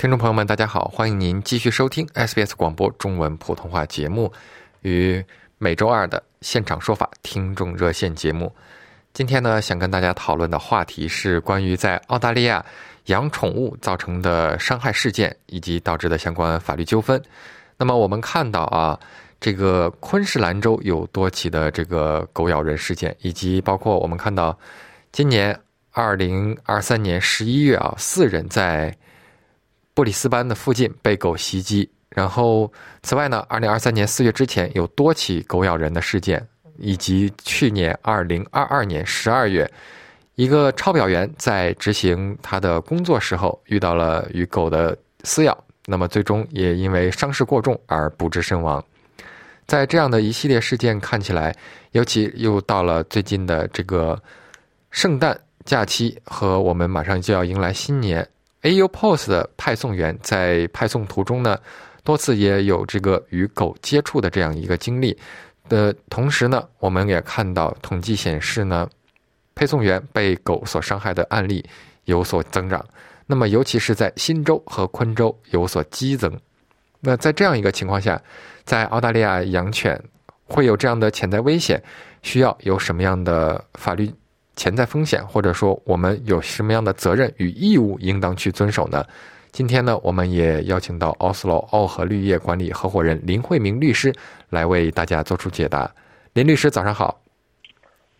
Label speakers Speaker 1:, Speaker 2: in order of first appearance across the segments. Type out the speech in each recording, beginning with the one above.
Speaker 1: 听众朋友们，大家好，欢迎您继续收听 SBS 广播中文普通话节目与每周二的现场说法听众热线节目。今天呢，想跟大家讨论的话题是关于在澳大利亚养宠物造成的伤害事件以及导致的相关法律纠纷。那么我们看到啊，这个昆士兰州有多起的这个狗咬人事件，以及包括我们看到今年二零二三年十一月啊，四人在布里斯班的附近被狗袭击，然后此外呢，二零二三年四月之前有多起狗咬人的事件，以及去年二零二二年十二月，一个抄表员在执行他的工作时候遇到了与狗的撕咬，那么最终也因为伤势过重而不治身亡。在这样的一系列事件看起来，尤其又到了最近的这个圣诞假期和我们马上就要迎来新年。AU Post 的派送员在派送途中呢，多次也有这个与狗接触的这样一个经历的同时呢，我们也看到统计显示呢，配送员被狗所伤害的案例有所增长。那么，尤其是在新州和昆州有所激增。那在这样一个情况下，在澳大利亚养犬会有这样的潜在危险，需要有什么样的法律？潜在风险，或者说我们有什么样的责任与义务应当去遵守呢？今天呢，我们也邀请到奥斯陆奥和绿业管理合伙人林慧明律师来为大家做出解答。林律师，早上好。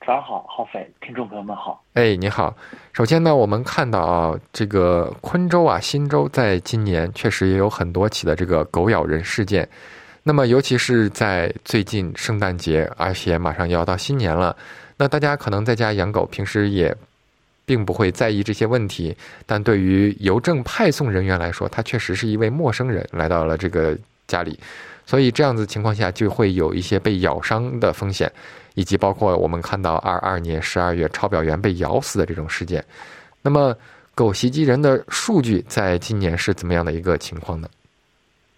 Speaker 2: 早上好，浩飞，听众朋友们好。
Speaker 1: 哎，你好。首先呢，我们看到啊，这个昆州啊、新州在今年确实也有很多起的这个狗咬人事件。那么，尤其是在最近圣诞节，而且马上要到新年了。那大家可能在家养狗，平时也并不会在意这些问题，但对于邮政派送人员来说，他确实是一位陌生人来到了这个家里，所以这样子情况下就会有一些被咬伤的风险，以及包括我们看到二二年十二月抄表员被咬死的这种事件。那么，狗袭击人的数据在今年是怎么样的一个情况呢？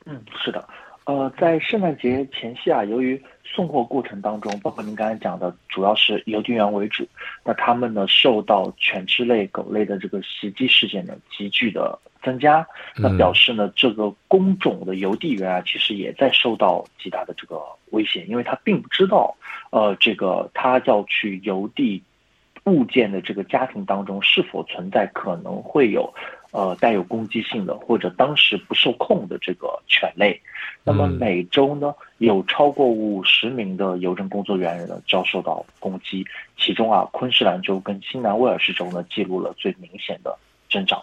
Speaker 2: 嗯，是的。呃，在圣诞节前夕啊，由于送货过程当中，包括您刚才讲的，主要是邮递员为主，那他们呢受到犬只类、狗类的这个袭击事件呢急剧的增加，那表示呢这个工种的邮递员啊，其实也在受到极大的这个威胁，因为他并不知道，呃，这个他要去邮递物件的这个家庭当中是否存在可能会有。呃，带有攻击性的或者当时不受控的这个犬类，那么每周呢有超过五十名的邮政工作人员呢遭受到攻击，其中啊昆士兰州跟新南威尔士州呢记录了最明显的增长。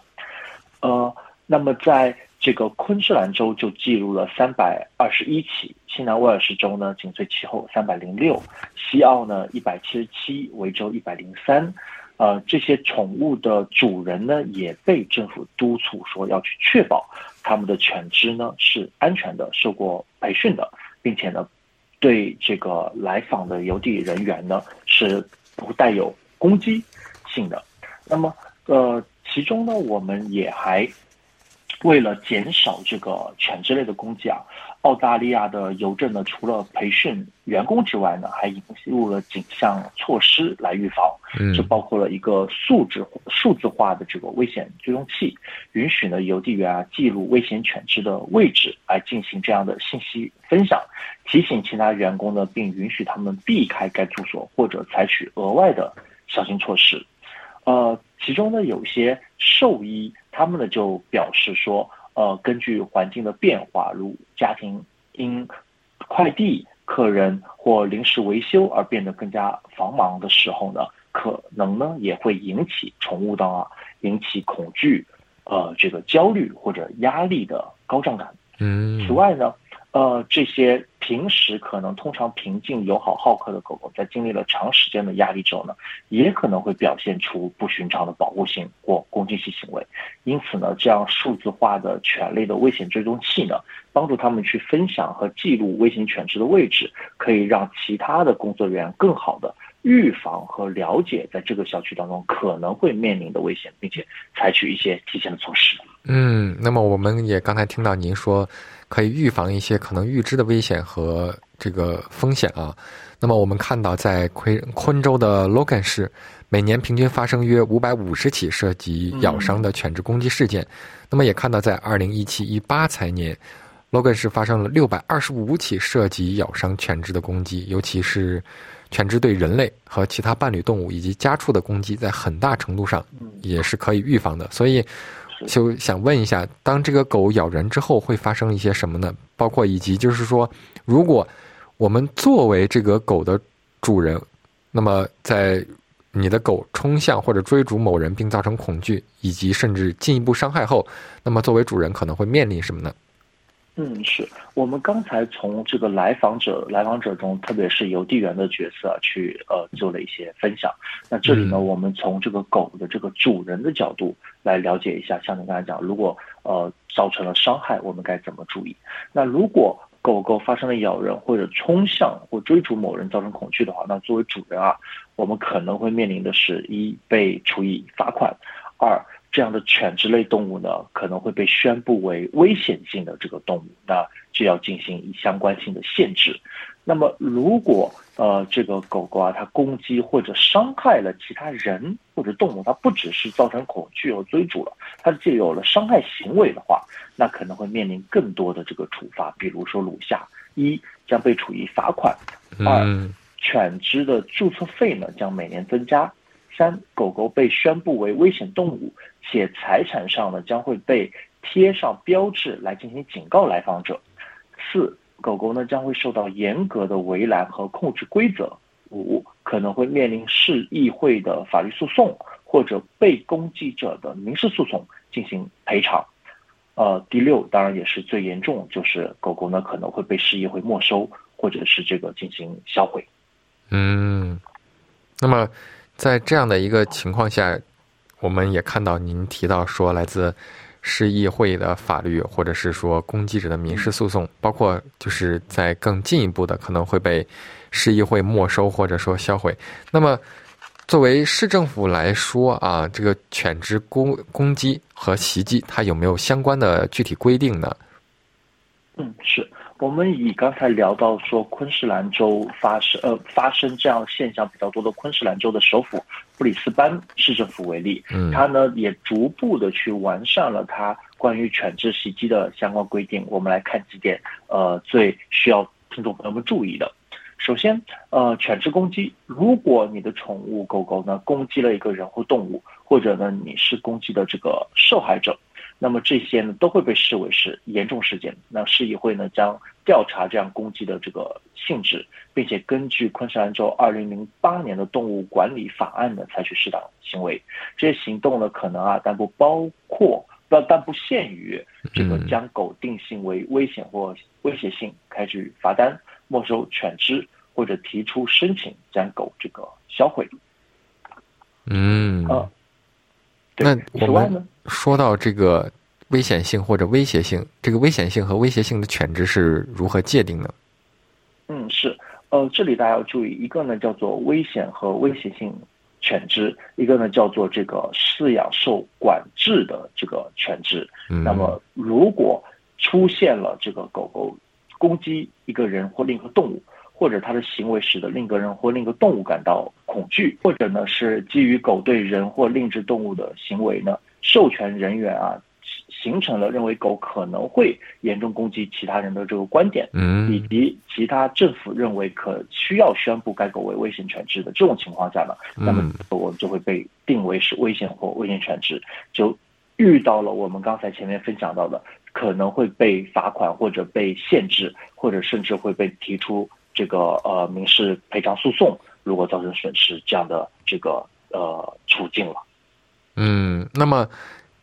Speaker 2: 呃，那么在这个昆士兰州就记录了三百二十一起，新南威尔士州呢紧随其后三百零六，西澳呢一百七十七，维州一百零三。呃，这些宠物的主人呢，也被政府督促说要去确保他们的犬只呢是安全的、受过培训的，并且呢，对这个来访的邮递人员呢是不带有攻击性的。那么，呃，其中呢，我们也还为了减少这个犬之类的攻击啊。澳大利亚的邮政呢，除了培训员工之外呢，还引入了几项措施来预防。嗯，这包括了一个数字数字化的这个危险追踪器，允许呢邮递员啊记录危险犬只的位置，来进行这样的信息分享，提醒其他员工呢，并允许他们避开该住所或者采取额外的小心措施。呃，其中呢有些兽医他们呢就表示说。呃，根据环境的变化，如家庭因快递、客人或临时维修而变得更加繁忙的时候呢，可能呢也会引起宠物的啊引起恐惧、呃这个焦虑或者压力的高涨感。嗯。此外呢，呃这些平时可能通常平静、友好、好客的狗狗，在经历了长时间的压力之后呢，也可能会表现出不寻常的保护性或攻击性行为。因此呢，这样数字化的犬类的危险追踪器呢，帮助他们去分享和记录危险犬只的位置，可以让其他的工作人员更好的预防和了解在这个小区当中可能会面临的危险，并且采取一些提前的措施。
Speaker 1: 嗯，那么我们也刚才听到您说。可以预防一些可能预知的危险和这个风险啊。那么我们看到，在昆昆州的 Logan 市，每年平均发生约五百五十起涉及咬伤的犬只攻击事件。那么也看到，在二零一七一八财年，Logan 市发生了六百二十五起涉及咬伤犬只的攻击，尤其是犬只对人类和其他伴侣动物以及家畜的攻击，在很大程度上也是可以预防的。所以。就想问一下，当这个狗咬人之后会发生一些什么呢？包括以及就是说，如果我们作为这个狗的主人，那么在你的狗冲向或者追逐某人并造成恐惧，以及甚至进一步伤害后，那么作为主人可能会面临什么呢？
Speaker 2: 嗯，是我们刚才从这个来访者来访者中，特别是邮递员的角色去呃做了一些分享。那这里呢，我们从这个狗的这个主人的角度来了解一下，像你刚才讲，如果呃造成了伤害，我们该怎么注意？那如果狗狗发生了咬人或者冲向或追逐某人造成恐惧的话，那作为主人啊，我们可能会面临的是一被处以罚款，二。这样的犬之类动物呢，可能会被宣布为危险性的这个动物，那就要进行相关性的限制。那么，如果呃这个狗狗啊，它攻击或者伤害了其他人或者动物，它不只是造成恐惧和追逐了，它就有了伤害行为的话，那可能会面临更多的这个处罚，比如说如下：一将被处以罚款；二犬只的注册费呢将每年增加。三、狗狗被宣布为危险动物，且财产上呢将会被贴上标志来进行警告来访者。四、狗狗呢将会受到严格的围栏和控制规则。五、可能会面临市议会的法律诉讼或者被攻击者的民事诉讼进行赔偿。呃，第六，当然也是最严重，就是狗狗呢可能会被市议会没收或者是这个进行销毁。
Speaker 1: 嗯，那么。在这样的一个情况下，我们也看到您提到说，来自市议会的法律，或者是说攻击者的民事诉讼，包括就是在更进一步的可能会被市议会没收或者说销毁。那么，作为市政府来说啊，这个犬只攻攻击和袭击，它有没有相关的具体规定呢？
Speaker 2: 嗯，是。我们以刚才聊到说昆士兰州发生呃发生这样现象比较多的昆士兰州的首府布里斯班市政府为例，嗯，它呢也逐步的去完善了它关于犬只袭击的相关规定。我们来看几点，呃，最需要听众朋友们注意的。首先，呃，犬只攻击，如果你的宠物狗狗呢攻击了一个人或动物，或者呢你是攻击的这个受害者。那么这些呢都会被视为是严重事件，那市议会呢将调查这样攻击的这个性质，并且根据昆士兰州二零零八年的动物管理法案呢采取适当行为。这些行动呢可能啊，但不包括不但不限于这个将狗定性为危险或威胁性，开具罚单、没收犬只或者提出申请将狗这个销毁。
Speaker 1: 嗯。
Speaker 2: 啊。
Speaker 1: 那我们说到这个危险性或者威胁性，这个危险性和威胁性的犬只是如何界定的？
Speaker 2: 嗯，是，呃，这里大家要注意，一个呢叫做危险和威胁性犬只，一个呢叫做这个饲养受管制的这个犬只。嗯那么，如果出现了这个狗狗攻击一个人或另一个动物。或者它的行为使得另一个人或另一个动物感到恐惧，或者呢是基于狗对人或另一只动物的行为呢，授权人员啊形成了认为狗可能会严重攻击其他人的这个观点，嗯，以及其他政府认为可需要宣布该狗为危险犬只的这种情况下呢，那么我们就会被定为是危险或危险犬只，就遇到了我们刚才前面分享到的可能会被罚款或者被限制，或者甚至会被提出。这个呃民事赔偿诉讼，如果造成损失这样的这个呃处境了。
Speaker 1: 嗯，那么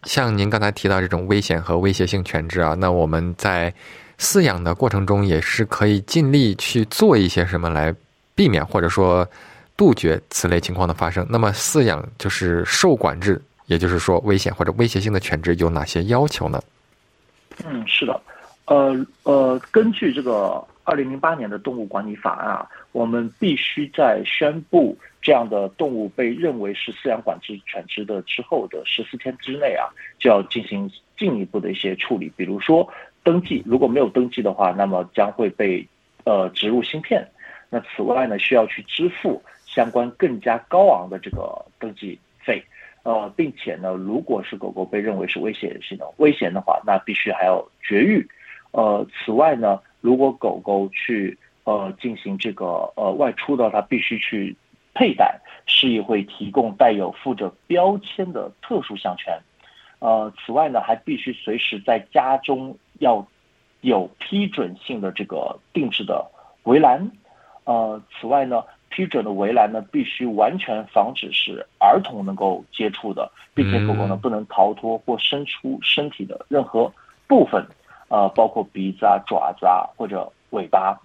Speaker 1: 像您刚才提到这种危险和威胁性犬只啊，那我们在饲养的过程中也是可以尽力去做一些什么来避免或者说杜绝此类情况的发生。那么饲养就是受管制，也就是说危险或者威胁性的犬只有哪些要求呢？
Speaker 2: 嗯，是的，呃呃，根据这个二零零八年的动物管理法案啊，我们必须在宣布这样的动物被认为是饲养管制犬只的之后的十四天之内啊，就要进行进一步的一些处理，比如说。登记如果没有登记的话，那么将会被呃植入芯片。那此外呢，需要去支付相关更加高昂的这个登记费。呃，并且呢，如果是狗狗被认为是危险性的危险的话，那必须还要绝育。呃，此外呢，如果狗狗去呃进行这个呃外出的话，它必须去佩戴，市议会提供带有附着标签的特殊项圈。呃，此外呢，还必须随时在家中要有批准性的这个定制的围栏。呃，此外呢，批准的围栏呢，必须完全防止是儿童能够接触的，并且狗狗呢不能逃脱或伸出身体的任何部分，呃，包括鼻子啊、爪子啊或者尾巴。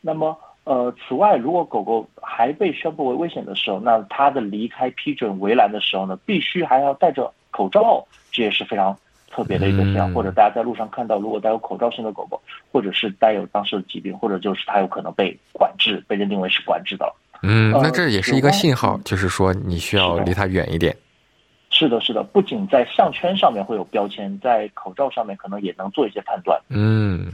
Speaker 2: 那么，呃，此外，如果狗狗还被宣布为危险的时候，那它的离开批准围栏的时候呢，必须还要戴着口罩。这也是非常特别的一个现象，或者大家在路上看到，如果带有口罩性的狗狗，或者是带有当时的疾病，或者就是它有可能被管制，被认定为是管制的。
Speaker 1: 嗯，那这也是一个信号，就是说你需要离它远一点。
Speaker 2: 是的，是的，不仅在项圈上面会有标签，在口罩上面可能也能做一些判断。
Speaker 1: 嗯，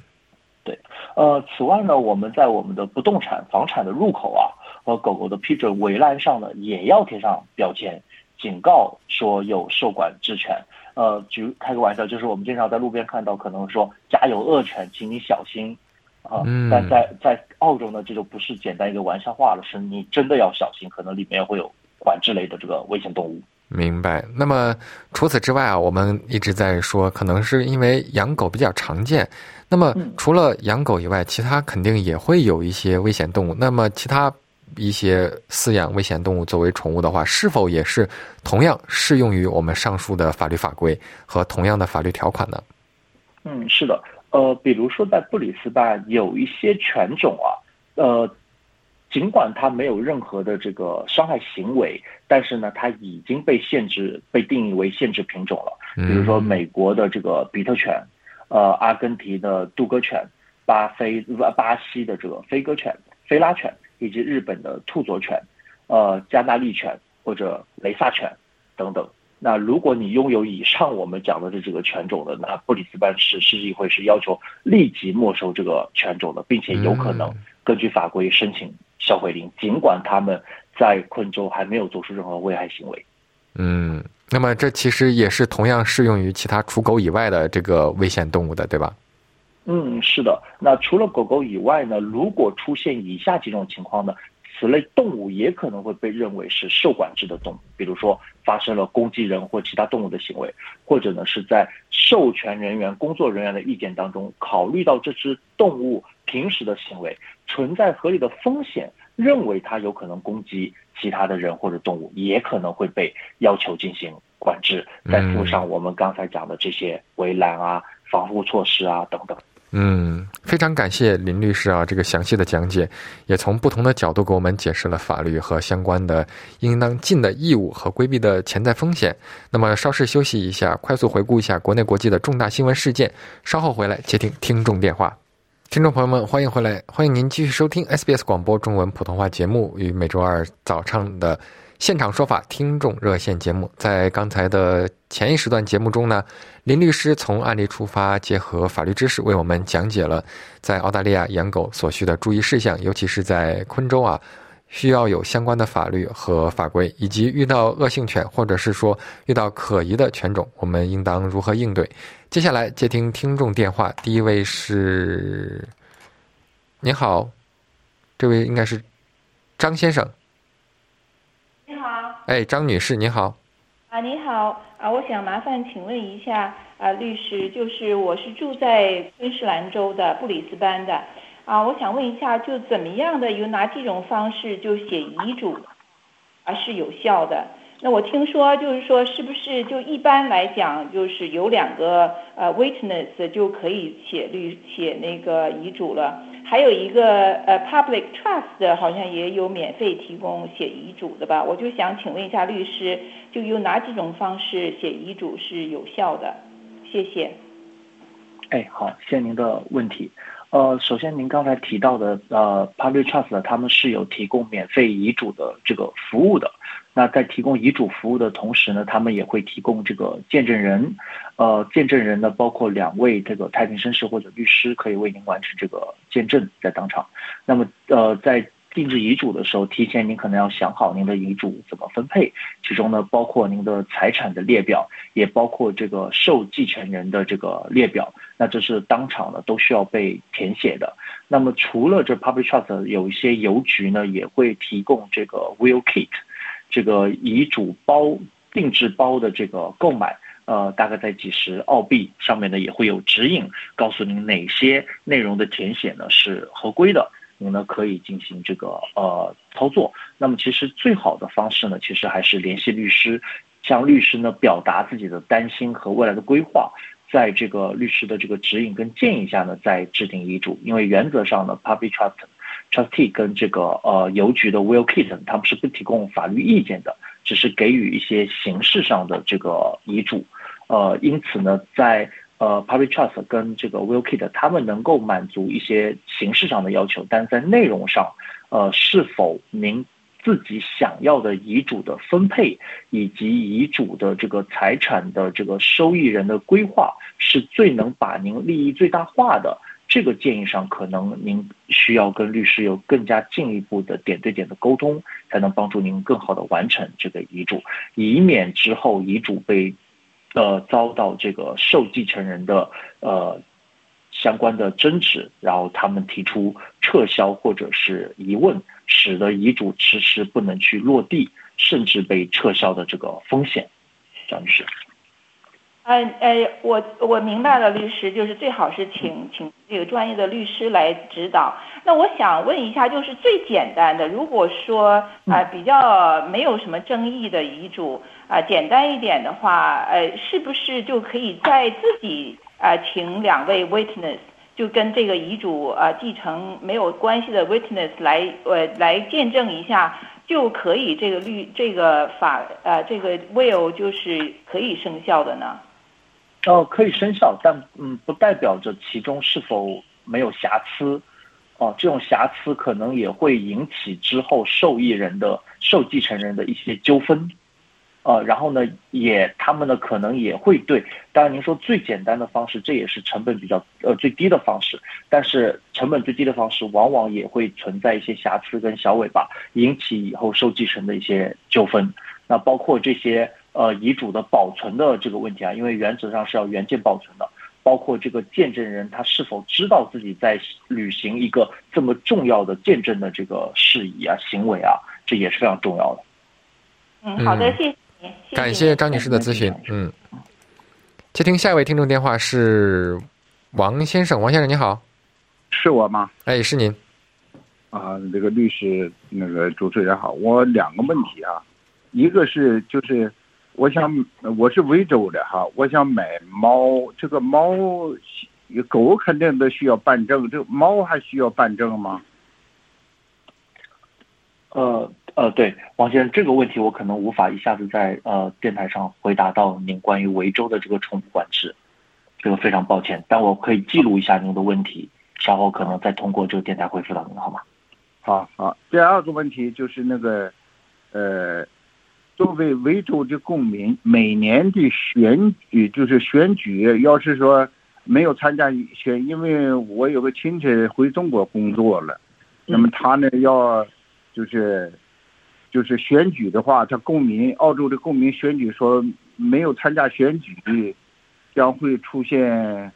Speaker 2: 对。呃，此外呢，我们在我们的不动产房产的入口啊，和狗狗的批准围栏上呢，也要贴上标签，警告说有受管制犬。呃，举开个玩笑，就是我们经常在路边看到，可能说家有恶犬，请你小心啊。但在在澳洲呢，这就不是简单一个玩笑话了，是你真的要小心，可能里面会有管制类的这个危险动物。
Speaker 1: 明白。那么除此之外啊，我们一直在说，可能是因为养狗比较常见。那么除了养狗以外，其他肯定也会有一些危险动物。那么其他。一些饲养危险动物作为宠物的话，是否也是同样适用于我们上述的法律法规和同样的法律条款呢？
Speaker 2: 嗯，是的，呃，比如说在布里斯班有一些犬种啊，呃，尽管它没有任何的这个伤害行为，但是呢，它已经被限制、被定义为限制品种了。比如说美国的这个比特犬，呃，阿根廷的杜哥犬，巴菲巴巴西的这个飞鸽犬、菲拉犬。以及日本的兔佐犬、呃加纳利犬或者雷萨犬等等。那如果你拥有以上我们讲的这几个犬种的，那布里斯班市市议会是要求立即没收这个犬种的，并且有可能根据法规申请销毁令，尽管他们在昆州还没有做出任何危害行为。
Speaker 1: 嗯，那么这其实也是同样适用于其他除狗以外的这个危险动物的，对吧？
Speaker 2: 嗯，是的。那除了狗狗以外呢？如果出现以下几种情况呢？此类动物也可能会被认为是受管制的动物，比如说发生了攻击人或其他动物的行为，或者呢是在授权人员、工作人员的意见当中，考虑到这只动物平时的行为存在合理的风险，认为它有可能攻击其他的人或者动物，也可能会被要求进行管制。再附上我们刚才讲的这些围栏啊、防护措施啊等等。
Speaker 1: 嗯，非常感谢林律师啊，这个详细的讲解，也从不同的角度给我们解释了法律和相关的应当尽的义务和规避的潜在风险。那么稍事休息一下，快速回顾一下国内国际的重大新闻事件，稍后回来接听听众电话。听众朋友们，欢迎回来，欢迎您继续收听 SBS 广播中文普通话节目与每周二早上的。现场说法听众热线节目，在刚才的前一时段节目中呢，林律师从案例出发，结合法律知识为我们讲解了在澳大利亚养狗所需的注意事项，尤其是在昆州啊，需要有相关的法律和法规，以及遇到恶性犬或者是说遇到可疑的犬种，我们应当如何应对。接下来接听听众电话，第一位是，您好，这位应该是张先生。你好哎，张女士，你好。
Speaker 3: 啊，你好啊，我想麻烦请问一下啊，律师，就是我是住在昆士兰州的布里斯班的啊，我想问一下，就怎么样的有哪几种方式就写遗嘱啊是有效的？那我听说就是说，是不是就一般来讲，就是有两个呃 witness 就可以写律写那个遗嘱了？还有一个呃 public trust 好像也有免费提供写遗嘱的吧？我就想请问一下律师，就有哪几种方式写遗嘱是有效的？谢谢。
Speaker 2: 哎，好，谢谢您的问题。呃，首先您刚才提到的呃 public trust 他们是有提供免费遗嘱的这个服务的。那在提供遗嘱服务的同时呢，他们也会提供这个见证人，呃，见证人呢包括两位这个太平绅士或者律师，可以为您完成这个见证在当场。那么，呃，在定制遗嘱的时候，提前您可能要想好您的遗嘱怎么分配，其中呢包括您的财产的列表，也包括这个受继承人的这个列表。那这是当场呢都需要被填写的。那么除了这 public trust，有一些邮局呢也会提供这个 will kit。这个遗嘱包定制包的这个购买，呃，大概在几十澳币，上面呢也会有指引，告诉您哪些内容的填写呢是合规的，您呢可以进行这个呃操作。那么其实最好的方式呢，其实还是联系律师，向律师呢表达自己的担心和未来的规划，在这个律师的这个指引跟建议下呢，再制定遗嘱。因为原则上呢，public trust。trustee 跟这个呃邮局的 will kit，他们是不提供法律意见的，只是给予一些形式上的这个遗嘱。呃，因此呢，在呃 public trust 跟这个 will kit，他们能够满足一些形式上的要求，但在内容上，呃，是否您自己想要的遗嘱的分配，以及遗嘱的这个财产的这个受益人的规划，是最能把您利益最大化的。这个建议上，可能您需要跟律师有更加进一步的点对点的沟通，才能帮助您更好的完成这个遗嘱，以免之后遗嘱被，呃遭到这个受继承人的呃相关的争执，然后他们提出撤销或者是疑问，使得遗嘱迟迟不能去落地，甚至被撤销的这个风险，张律师。
Speaker 3: 哎哎，我我明白了，律师就是最好是请请这个专业的律师来指导。那我想问一下，就是最简单的，如果说啊比较没有什么争议的遗嘱啊，简单一点的话，呃，是不是就可以在自己啊请两位 witness，就跟这个遗嘱啊继承没有关系的 witness 来呃来见证一下，就可以这个律这个法呃这个 will 就是可以生效的呢？
Speaker 2: 哦，可以生效，但嗯，不代表着其中是否没有瑕疵。哦，这种瑕疵可能也会引起之后受益人的受继承人的一些纠纷。呃，然后呢，也他们呢可能也会对，当然您说最简单的方式，这也是成本比较呃最低的方式，但是成本最低的方式往往也会存在一些瑕疵跟小尾巴，引起以后受继承的一些纠纷。那包括这些。呃，遗嘱的保存的这个问题啊，因为原则上是要原件保存的，包括这个见证人他是否知道自己在履行一个这么重要的见证的这个事宜啊、行为啊，这也是非常重要的。
Speaker 3: 嗯，好的，谢谢您，
Speaker 1: 感谢张女士的咨询。嗯，接听下一位听众电话是王先生，王先生你好，
Speaker 4: 是我吗？
Speaker 1: 哎，是您。
Speaker 4: 啊，这个律师，那个主持人好，我两个问题啊，一个是就是。我想我是维州的哈，我想买猫。这个猫，狗肯定都需要办证，这个猫还需要办证吗？
Speaker 2: 呃呃，对，王先生，这个问题我可能无法一下子在呃电台上回答到您关于维州的这个宠物管制，这个非常抱歉，但我可以记录一下您的问题，稍后可能再通过这个电台回复到您，好吗？
Speaker 4: 好好，第二个问题就是那个，呃。作为维州的公民，每年的选举就是选举，要是说没有参加选，因为我有个亲戚回中国工作了，那么他呢要就是就是选举的话，他公民澳洲的公民选举说没有参加选举，将会出现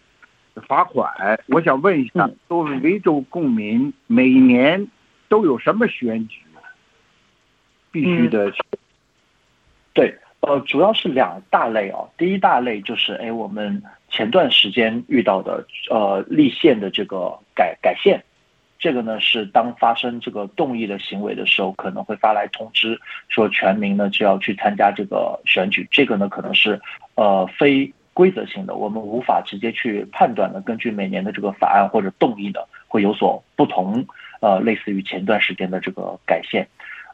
Speaker 4: 罚款。我想问一下，作为维州公民，每年都有什么选举必须的？
Speaker 2: 对，呃，主要是两大类啊。第一大类就是，哎，我们前段时间遇到的，呃，立宪的这个改改宪，这个呢是当发生这个动议的行为的时候，可能会发来通知，说全民呢就要去参加这个选举。这个呢可能是呃非规则性的，我们无法直接去判断的。根据每年的这个法案或者动议呢会有所不同。呃，类似于前段时间的这个改线。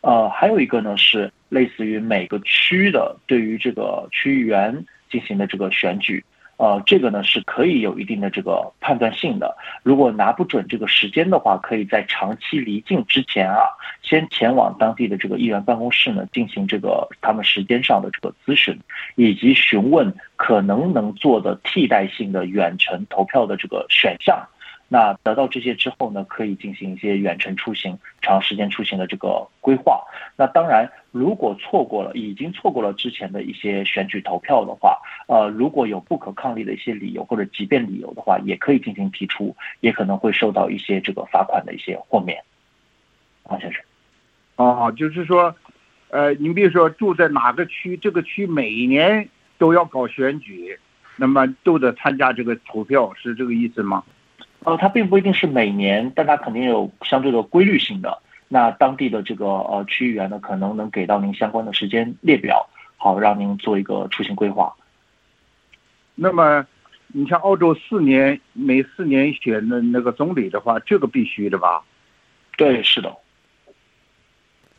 Speaker 2: 呃，还有一个呢是类似于每个区的对于这个区议员进行的这个选举。呃，这个呢是可以有一定的这个判断性的。如果拿不准这个时间的话，可以在长期离境之前啊，先前往当地的这个议员办公室呢，进行这个他们时间上的这个咨询，以及询问可能能做的替代性的远程投票的这个选项。那得到这些之后呢，可以进行一些远程出行、长时间出行的这个规划。那当然，如果错过了，已经错过了之前的一些选举投票的话，呃，如果有不可抗力的一些理由或者即便理由的话，也可以进行提出，也可能会受到一些这个罚款的一些豁免。王先生，
Speaker 4: 哦，就是说，呃，您比如说住在哪个区，这个区每年都要搞选举，那么都得参加这个投票，是这个意思吗？
Speaker 2: 呃，它并不一定是每年，但它肯定有相对的规律性的。那当地的这个呃区域员呢，可能能给到您相关的时间列表，好让您做一个出行规划。
Speaker 4: 那么，你像澳洲四年每四年选的那个总理的话，这个必须的吧？
Speaker 2: 对，是的。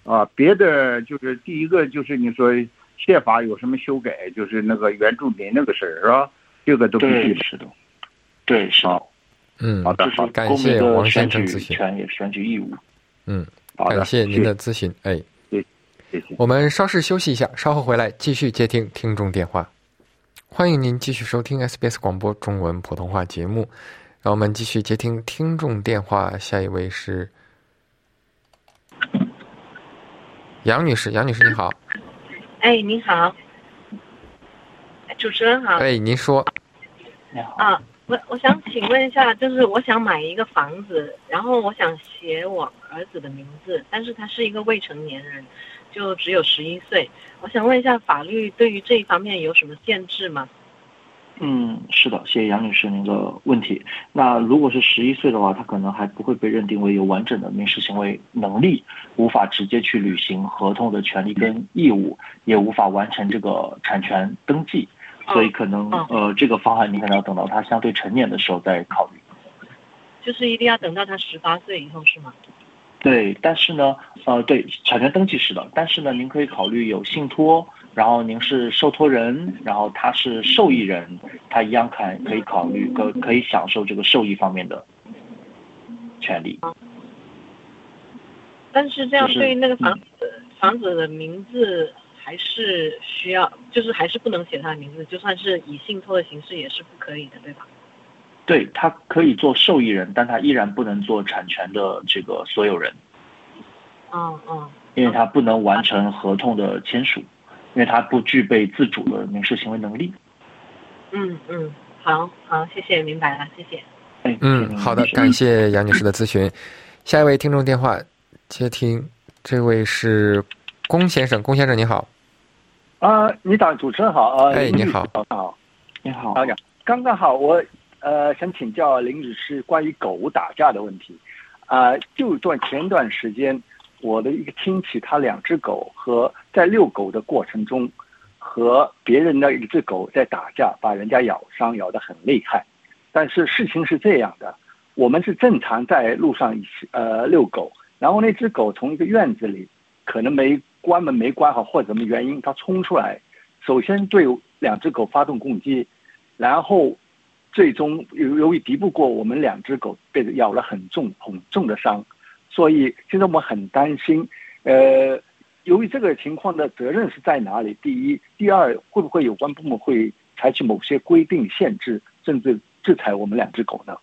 Speaker 4: 啊，别的就是第一个就是你说宪法有什么修改，就是那个原住民那个事儿是吧？这个都必须
Speaker 2: 是的。对，是。
Speaker 1: 嗯，
Speaker 4: 好的，
Speaker 1: 好，感谢王先生咨
Speaker 2: 询，权选举义务。
Speaker 1: 嗯，感谢您的咨询，哎，
Speaker 4: 谢谢。
Speaker 1: 我们稍事休息一下，稍后回来继续接听听众电话。欢迎您继续收听 SBS 广播中文普通话节目，让我们继续接听听众电话。下一位是杨女士，杨女士你好。
Speaker 5: 哎，你好，主持人好。
Speaker 1: 哎，您说。
Speaker 2: 你好。
Speaker 5: 啊。我我想请问一下，就是我想买一个房子，然后我想写我儿子的名字，但是他是一个未成年人，就只有十一岁。我想问一下，法律对于这一方面有什么限制吗？
Speaker 2: 嗯，是的，谢谢杨女士您的问题。那如果是十一岁的话，他可能还不会被认定为有完整的民事行为能力，无法直接去履行合同的权利跟义务，也无法完成这个产权登记。所以可能呃，这个方案你可能要等到他相对成年的时候再考虑。
Speaker 5: 就是一定要等到他十八岁以后是吗？
Speaker 2: 对，但是呢，呃，对，产权登记是的，但是呢，您可以考虑有信托，然后您是受托人，然后他是受益人，他一样看可以考虑可可以享受这个受益方面的权利。
Speaker 5: 但是这样对那个房子房子的名字。还是需要，就是还是不能写他的名字，就算是以信托的形式也是不可以的，对吧？
Speaker 2: 对他可以做受益人，但他依然不能做产权的这个所有人。
Speaker 5: 嗯嗯。
Speaker 2: 因为他不能完成合同的签署，因为他不具备自主的民事行为能力。
Speaker 5: 嗯嗯，好好，谢谢，明白了，谢谢。
Speaker 2: 哎，
Speaker 1: 嗯，好的，感谢杨女士的咨询。下一位听众电话接听，这位是龚先生，龚先生你好。
Speaker 6: 啊，你好，主持人好啊！
Speaker 1: 哎，你好，
Speaker 6: 好，
Speaker 2: 你好。
Speaker 6: 好呀，刚刚好，我呃想请教林女士关于狗打架的问题。啊，就段前段时间，我的一个亲戚，他两只狗和在遛狗的过程中，和别人的一只狗在打架，把人家咬伤，咬得很厉害。但是事情是这样的，我们是正常在路上一起呃遛狗，然后那只狗从一个院子里，可能没。关门没关好，或者什么原因，它冲出来，首先对两只狗发动攻击，然后最终由由于敌不过，我们两只狗被咬了很重很重的伤，所以现在我们很担心，呃，由于这个情况的责任是在哪里？第一，第二，会不会有关部门会采取某些规定、限制，甚至制裁我们两只狗呢？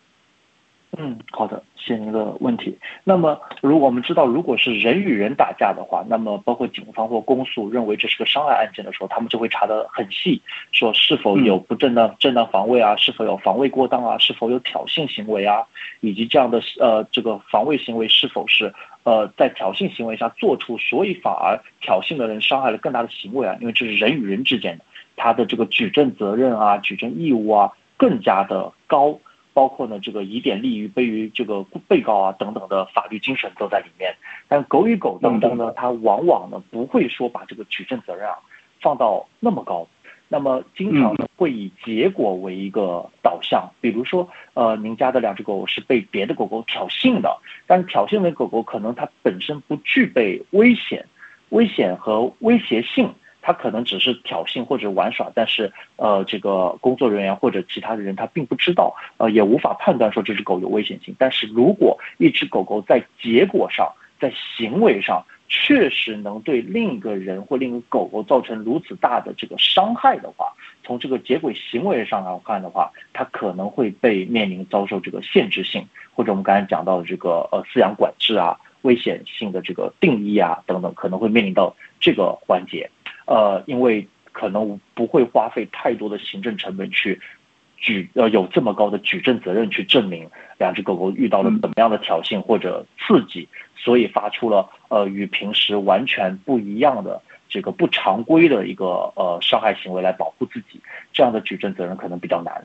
Speaker 2: 嗯，好的，谢谢您的问题。那么，如果我们知道，如果是人与人打架的话，那么包括警方或公诉认为这是个伤害案件的时候，他们就会查得很细，说是否有不正当正当防卫啊，是否有防卫过当啊，是否有挑衅行为啊，以及这样的呃这个防卫行为是否是呃在挑衅行为下做出，所以反而挑衅的人伤害了更大的行为啊，因为这是人与人之间的，他的这个举证责任啊、举证义务啊更加的高。包括呢这个疑点利于卑于这个被告啊等等的法律精神都在里面。但狗与狗当中呢，它往往呢不会说把这个举证责任啊放到那么高。那么经常呢会以结果为一个导向，比如说，呃，您家的两只狗是被别的狗狗挑衅的，但是挑衅的狗狗可能它本身不具备危险、危险和威胁性，它可能只是挑衅或者玩耍，但是呃，这个工作人员或者其他的人他并不知道，呃，也无法判断说这只狗有危险性。但是如果一只狗狗在结果上，在行为上，确实能对另一个人或另一个狗狗造成如此大的这个伤害的话，从这个结轨行为上来看的话，它可能会被面临遭受这个限制性，或者我们刚才讲到的这个呃饲养管制啊、危险性的这个定义啊等等，可能会面临到这个环节，呃，因为可能不会花费太多的行政成本去。举呃有这么高的举证责任去证明两只狗狗遇到了怎么样的挑衅或者刺激，所以发出了呃与平时完全不一样的这个不常规的一个呃伤害行为来保护自己，这样的举证责任可能比较难。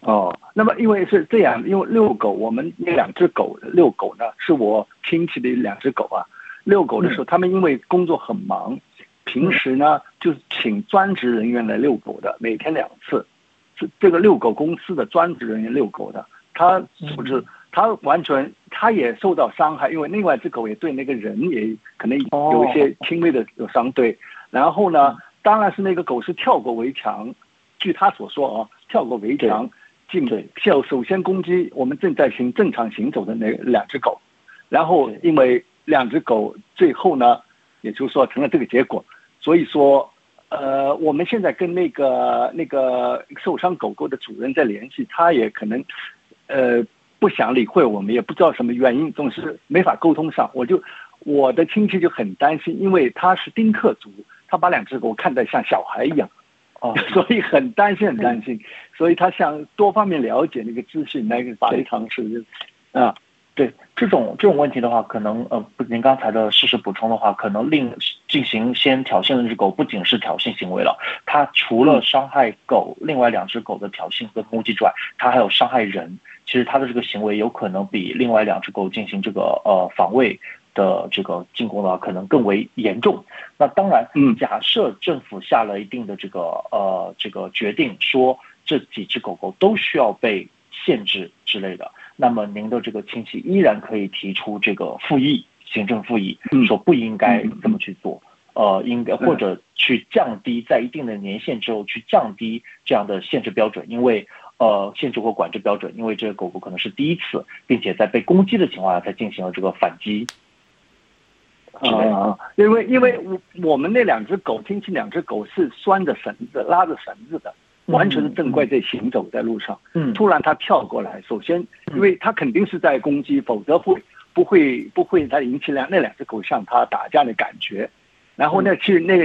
Speaker 6: 哦，那么因为是这样，因为遛狗，我们那两只狗遛狗呢，是我亲戚的两只狗啊。遛狗的时候，他们因为工作很忙，平时呢就请专职人员来遛狗的，每天两次。这这个遛狗公司的专职人员遛狗的，他不是他完全他也受到伤害，因为另外一只狗也对那个人也可能有一些轻微的有伤对。然后呢，当然是那个狗是跳过围墙，据他所说啊，跳过围墙。进，首首先攻击我们正在行正常行走的那两只狗，然后因为两只狗最后呢，也就是说成了这个结果，所以说。呃，我们现在跟那个那个受伤狗狗的主人在联系，他也可能，呃，不想理会我们，也不知道什么原因，总是没法沟通上。我就我的亲戚就很担心，因为他是丁克族，他把两只狗看得像小孩一样，哦，所以很担心，很担心，所以他想多方面了解那个资讯，来个法律常识，啊。
Speaker 2: 对这种这种问题的话，可能呃，您刚才的事实补充的话，可能令进行先挑衅的那只狗不仅是挑衅行为了，它除了伤害狗，另外两只狗的挑衅和攻击之外，它还有伤害人。其实它的这个行为有可能比另外两只狗进行这个呃防卫的这个进攻的话，可能更为严重。那当然，嗯，假设政府下了一定的这个呃这个决定，说这几只狗狗都需要被限制之类的。那么您的这个亲戚依然可以提出这个复议，行政复议，说不应该这么去做，呃，应该或者去降低在一定的年限之后去降低这样的限制标准，因为呃限制或管制标准，因为这个狗狗可能是第一次，并且在被攻击的情况下才进行了这个反击。
Speaker 6: 啊，因为因为我我们那两只狗，亲戚两只狗是拴着绳子拉着绳子的。完全是正怪在行走在路上，嗯，突然他跳过来，首先，因为他肯定是在攻击，否则会不会不会他引起两那两只狗向他打架的感觉，然后呢去那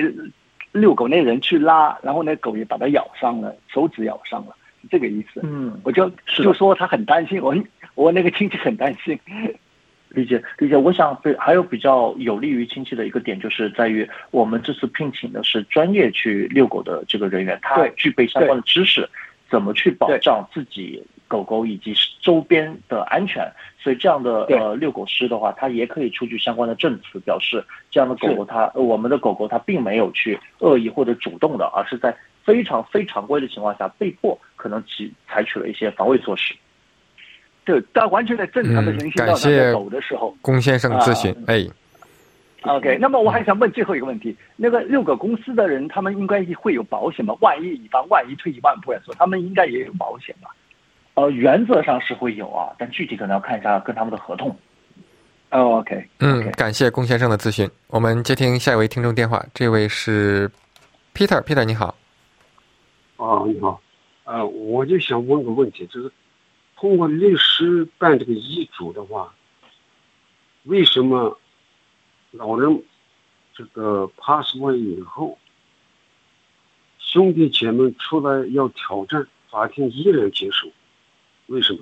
Speaker 6: 遛狗那人去拉，然后那狗也把他咬伤了，手指咬伤了，这个意思，嗯，我就就说他很担心，我我那个亲戚很担心。
Speaker 2: 理解理解，我想对还有比较有利于亲戚的一个点，就是在于我们这次聘请的是专业去遛狗的这个人员，他具备相关的知识，怎么去保障自己狗狗以及周边的安全。所以这样的呃遛狗师的话，他也可以出具相关的证词，表示这样的狗狗它我们的狗狗它并没有去恶意或者主动的，而是在非常非常规的情况下被迫可能其采取了一些防卫措施。
Speaker 6: 对，但完全在正常的人行道上走的时候，
Speaker 1: 龚先生咨询，哎
Speaker 6: ，OK，那么我还想问最后一个问题，那个六个公司的人，他们应该会有保险吗？万一以防万一，退一万步来说，他们应该也有保险吧？
Speaker 2: 呃，原则上是会有啊，但具体可能要看一下跟他们的合同。
Speaker 6: 哦，OK，
Speaker 1: 嗯，感谢龚先生的咨询，我们接听下一位听众电话，这位是 Peter，Peter 你好。
Speaker 7: 啊，你好，呃，我就想问个问题，就是。通过律师办这个遗嘱的话，为什么老人这个 pass away 以后，兄弟姐妹出来要挑战，法庭依然接受？为什么？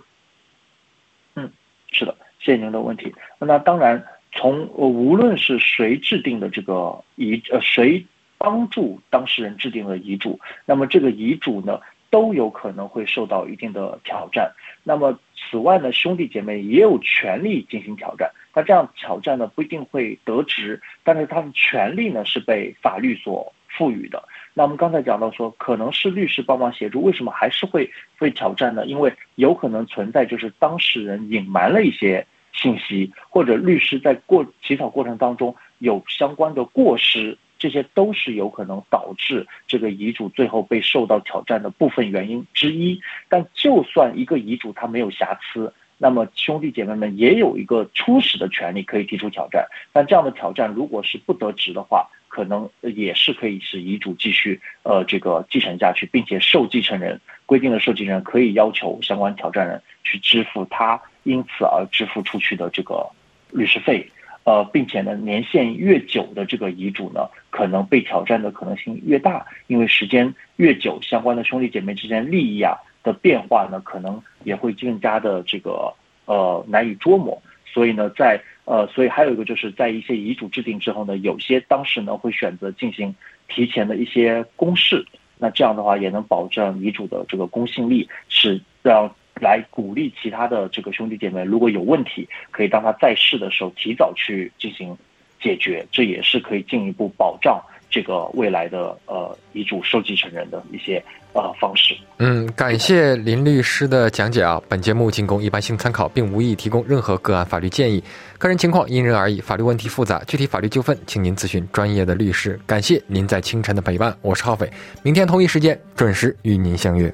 Speaker 2: 嗯，是的，谢谢您的问题。那当然，从呃无论是谁制定的这个遗呃谁帮助当事人制定了遗嘱，那么这个遗嘱呢？都有可能会受到一定的挑战。那么此外呢，兄弟姐妹也有权利进行挑战。那这样挑战呢不一定会得值，但是他的权利呢是被法律所赋予的。那我们刚才讲到说，可能是律师帮忙协助，为什么还是会被挑战呢？因为有可能存在就是当事人隐瞒了一些信息，或者律师在过起草过程当中有相关的过失。这些都是有可能导致这个遗嘱最后被受到挑战的部分原因之一。但就算一个遗嘱它没有瑕疵，那么兄弟姐妹们也有一个初始的权利可以提出挑战。但这样的挑战如果是不得值的话，可能也是可以使遗嘱继续呃这个继承下去，并且受继承人规定的受继承人可以要求相关挑战人去支付他因此而支付出去的这个律师费。呃，并且呢，年限越久的这个遗嘱呢，可能被挑战的可能性越大，因为时间越久，相关的兄弟姐妹之间利益啊的变化呢，可能也会更加的这个呃难以捉摸。所以呢，在呃，所以还有一个就是在一些遗嘱制定之后呢，有些当事呢会选择进行提前的一些公示，那这样的话也能保证遗嘱的这个公信力，是让。来鼓励其他的这个兄弟姐妹，如果有问题，可以当他在世的时候提早去进行解决，这也是可以进一步保障这个未来的呃遗嘱受继承人的一些呃方式。
Speaker 1: 嗯，感谢林律师的讲解啊。本节目仅供一般性参考，并无意提供任何个案法律建议，个人情况因人而异，法律问题复杂，具体法律纠纷，请您咨询专业的律师。感谢您在清晨的陪伴，我是浩斐，明天同一时间准时与您相约。